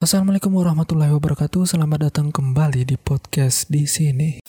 Assalamualaikum warahmatullahi wabarakatuh. Selamat datang kembali di podcast di sini.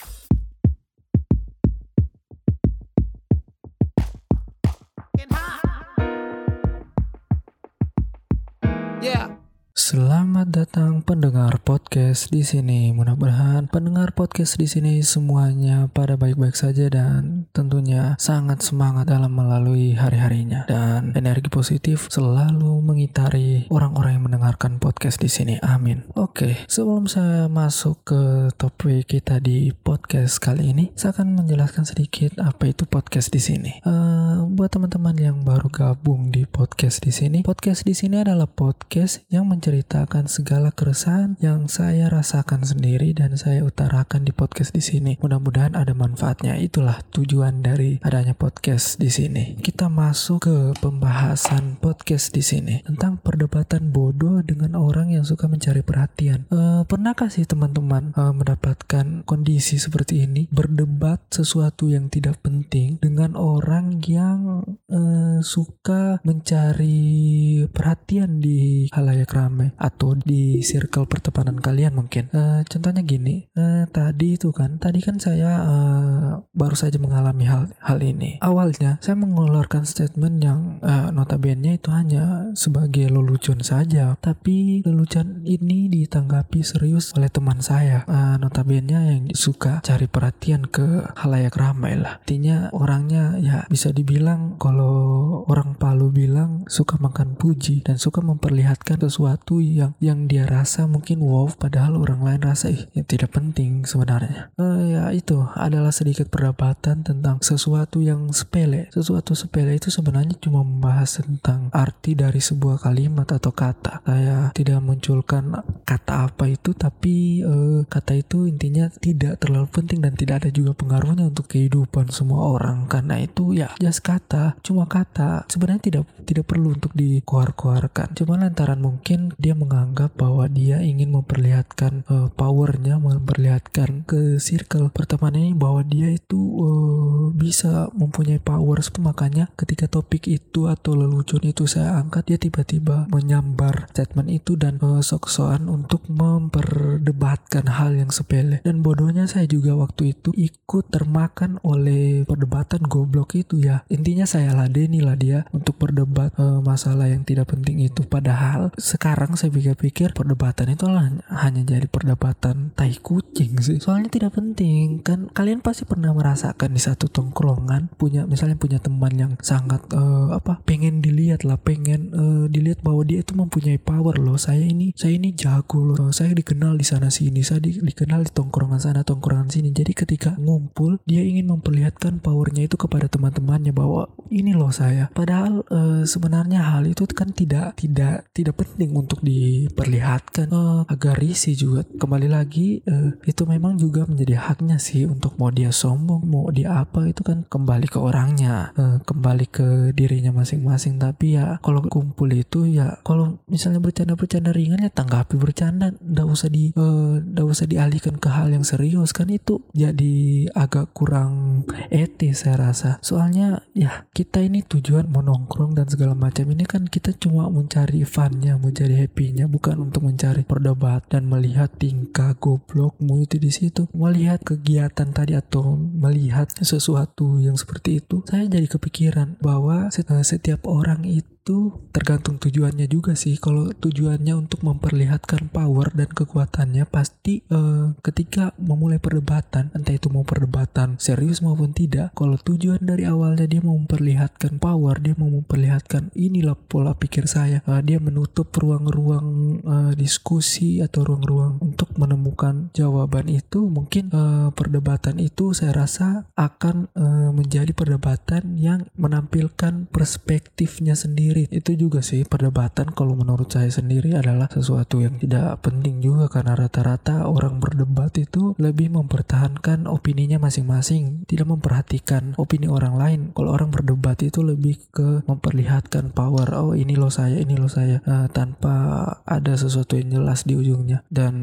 Yeah. Selamat datang pendengar podcast di sini. Mudah-mudahan pendengar podcast di sini semuanya pada baik-baik saja dan tentunya sangat semangat dalam melalui hari-harinya dan energi positif selalu mengitari orang-orang yang mendengarkan podcast di sini. Amin. Oke, sebelum saya masuk ke topik kita di podcast kali ini, saya akan menjelaskan sedikit apa itu podcast di sini. Uh, buat teman-teman yang baru gabung di podcast di sini, podcast di sini adalah podcast yang menceritakan segala keresahan yang saya rasakan sendiri dan saya utarakan di podcast di sini. Mudah-mudahan ada manfaatnya. Itulah tujuan dari adanya podcast di sini. Kita masuk ke pembahasan podcast di sini tentang perdebatan bodoh dengan orang yang suka mencari perhatian. Uh, pernahkah sih teman-teman uh, mendapatkan kondisi seperti ini berdebat sesuatu yang tidak penting dengan orang yang uh, suka mencari perhatian di halayak ramai ramai atau di circle pertemanan kalian mungkin. Uh, contohnya gini, uh, tadi itu kan, tadi kan saya uh, baru saja mengalami hal hal ini. Awalnya saya mengeluarkan statement yang uh, notabene itu hanya sebagai lelucon saja, tapi lelucon ini ditanggapi serius oleh teman saya. Uh, notabene yang suka cari perhatian ke halayak ramai lah. Artinya orangnya ya bisa dibilang kalau orang Palu bilang suka makan puji dan suka memperlihatkan sesuatu sesuatu yang yang dia rasa mungkin wow padahal orang lain rasa ih yang tidak penting sebenarnya. Uh, ya itu adalah sedikit perdebatan tentang sesuatu yang sepele. Sesuatu sepele itu sebenarnya cuma membahas tentang arti dari sebuah kalimat atau kata. Saya tidak munculkan kata apa itu tapi uh, kata itu intinya tidak terlalu penting dan tidak ada juga pengaruhnya untuk kehidupan semua orang. Karena itu ya just kata. Cuma kata sebenarnya tidak tidak perlu untuk dikeluar-keluarkan. Cuma lantaran mungkin dia menganggap bahwa dia ingin memperlihatkan uh, powernya, memperlihatkan ke circle pertemanan ini bahwa dia itu uh, bisa mempunyai power. Makanya ketika topik itu atau lelucon itu saya angkat, dia tiba-tiba menyambar statement itu dan uh, sok-sokan untuk memperdebatkan hal yang sepele. Dan bodohnya saya juga waktu itu ikut termakan oleh perdebatan goblok itu ya. Intinya saya ladeni lah dia untuk berdebat uh, masalah yang tidak penting itu. Padahal sekarang sekarang saya pikir-pikir perdebatan itu hanya jadi perdebatan tai kucing sih. Soalnya tidak penting kan kalian pasti pernah merasakan di satu tongkrongan punya misalnya punya teman yang sangat uh, apa pengen dilihat lah pengen uh, dilihat bahwa dia itu mempunyai power loh. Saya ini saya ini jago loh. Saya dikenal di sana sini saya di, dikenal di tongkrongan sana tongkrongan sini. Jadi ketika ngumpul dia ingin memperlihatkan powernya itu kepada teman-temannya bahwa ini loh saya. Padahal uh, sebenarnya hal itu kan tidak tidak tidak penting untuk untuk diperlihatkan. Uh, agak risih juga. Kembali lagi uh, itu memang juga menjadi haknya sih untuk mau dia sombong mau dia apa itu kan kembali ke orangnya. Uh, kembali ke dirinya masing-masing. Tapi ya kalau kumpul itu ya kalau misalnya bercanda-bercanda ringan ya tanggapi bercanda. Ndak usah di uh, usah dialihkan ke hal yang serius kan itu jadi agak kurang etis saya rasa. Soalnya ya kita ini tujuan mau nongkrong dan segala macam. Ini kan kita cuma mencari funnya mencari happy-nya bukan untuk mencari perdebat dan melihat tingkah goblokmu itu di situ. Melihat kegiatan tadi atau melihat sesuatu yang seperti itu, saya jadi kepikiran bahwa setiap orang itu itu tergantung tujuannya juga sih. Kalau tujuannya untuk memperlihatkan power dan kekuatannya pasti uh, ketika memulai perdebatan, entah itu mau perdebatan serius maupun tidak. Kalau tujuan dari awalnya dia mau memperlihatkan power, dia mau memperlihatkan inilah pola pikir saya. Uh, dia menutup ruang-ruang uh, diskusi atau ruang-ruang untuk menemukan jawaban itu, mungkin perdebatan itu saya rasa akan menjadi perdebatan yang menampilkan perspektifnya sendiri sendiri. Itu juga sih perdebatan kalau menurut saya sendiri adalah sesuatu yang tidak penting juga karena rata-rata orang berdebat itu lebih mempertahankan opininya masing-masing tidak memperhatikan opini orang lain. Kalau orang berdebat itu lebih ke memperlihatkan power oh ini loh saya ini loh saya uh, tanpa ada sesuatu yang jelas di ujungnya. Dan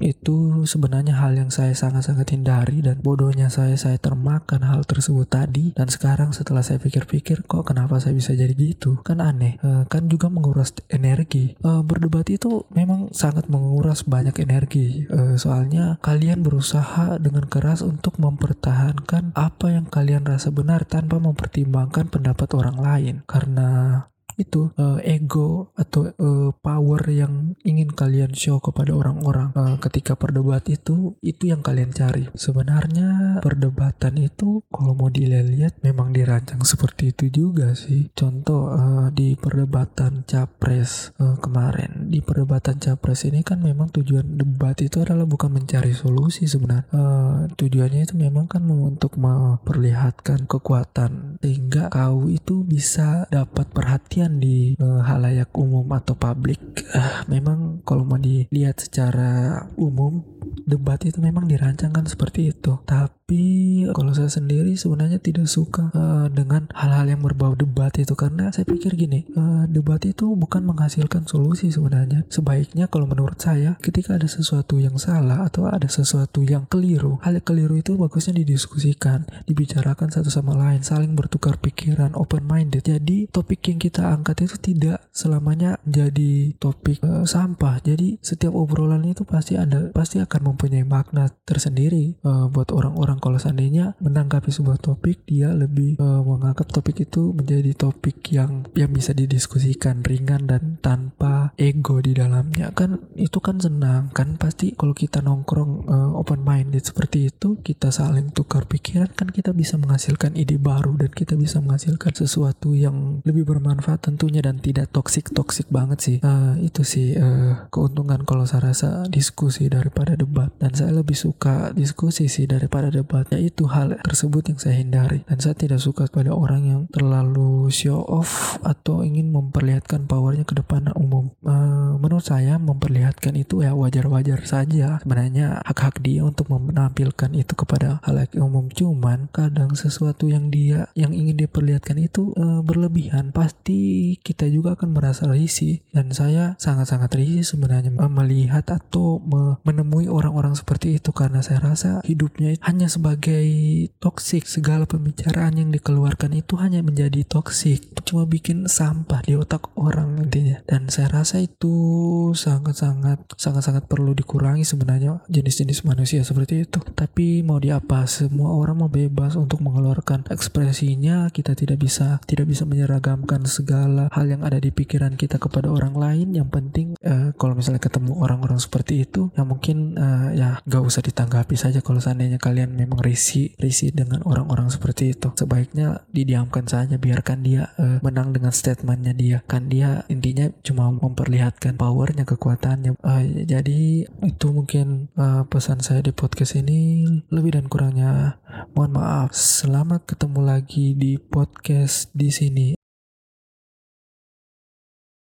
itu sebenarnya hal yang saya sangat-sangat hindari dan bodohnya saya saya termakan hal tersebut tadi. Dan sekarang setelah saya pikir-pikir kok kenapa saya bisa jadi gitu? Kan aneh uh, kan juga menguras energi. Uh, berdebat itu memang sangat menguras banyak energi. Uh, soalnya kalian berusaha dengan keras untuk mempertahankan apa yang kalian rasa benar tanpa mempertimbangkan pendapat orang lain. Karena itu uh, ego atau uh, power yang ingin kalian show kepada orang-orang uh, ketika perdebat itu itu yang kalian cari. Sebenarnya perdebatan itu kalau mau dilihat memang dirancang seperti itu juga sih. Contoh uh, di perdebatan capres uh, kemarin. Di perdebatan capres ini kan memang tujuan debat itu adalah bukan mencari solusi sebenarnya. Uh, tujuannya itu memang kan untuk memperlihatkan kekuatan sehingga kau itu bisa dapat perhatian kemudian di uh, halayak umum atau publik uh, memang kalau mau dilihat secara umum debat itu memang dirancangkan seperti itu. Tapi kalau saya sendiri sebenarnya tidak suka uh, dengan hal-hal yang berbau debat itu. Karena saya pikir gini uh, debat itu bukan menghasilkan solusi sebenarnya. Sebaiknya kalau menurut saya ketika ada sesuatu yang salah atau ada sesuatu yang keliru hal yang keliru itu bagusnya didiskusikan dibicarakan satu sama lain saling bertukar pikiran open minded jadi topik yang kita angkat itu tidak selamanya jadi topik uh, sampah. Jadi setiap obrolan itu pasti ada pasti akan mempunyai makna tersendiri uh, buat orang-orang. Kalau seandainya menanggapi sebuah topik dia lebih uh, menganggap topik itu menjadi topik yang yang bisa didiskusikan ringan dan tanpa ego di dalamnya. Kan itu kan senang kan pasti kalau kita nongkrong uh, open minded seperti itu kita saling tukar pikiran kan kita bisa menghasilkan ide baru dan kita bisa menghasilkan sesuatu yang lebih bermanfaat tentunya dan tidak toksik toksik banget sih. Uh, itu sih uh, keuntungan kalau saya rasa diskusi daripada debat dan saya lebih suka diskusi sih daripada debat. Yaitu hal tersebut yang saya hindari dan saya tidak suka pada orang yang terlalu show off atau ingin memperlihatkan powernya ke depan umum. Uh, menurut saya memperlihatkan itu ya wajar-wajar saja. Sebenarnya hak-hak dia untuk menampilkan itu kepada halayak umum. Cuman kadang sesuatu yang dia yang ingin diperlihatkan itu uh, berlebihan pasti kita juga akan merasa risih. Dan saya sangat-sangat risih sebenarnya uh, melihat atau me menemui orang-orang seperti itu karena saya rasa hidupnya hanya sebagai toksik segala pembicaraan yang dikeluarkan itu hanya menjadi toksik cuma bikin sampah di otak orang intinya dan saya rasa itu sangat-sangat sangat-sangat perlu dikurangi sebenarnya jenis-jenis manusia seperti itu. Tapi mau diapa semua orang mau bebas untuk mengeluarkan ekspresinya. Kita tidak bisa tidak bisa menyeragamkan segala hal yang ada di pikiran kita kepada orang lain. Yang penting uh, kalau misalnya ketemu orang-orang seperti itu yang mungkin uh, ya gak usah ditanggapi saja kalau seandainya kalian memang risi risi dengan orang-orang seperti itu. Sebaiknya didiamkan saja biarkan dia uh, menang dengan statementnya dia. Kan dia intinya cuma memperlihatkan powernya kekuatannya. Uh, jadi itu mungkin uh, pesan saya di podcast ini. Lebih dan kurangnya mohon maaf. Selamat ketemu lagi di podcast di sini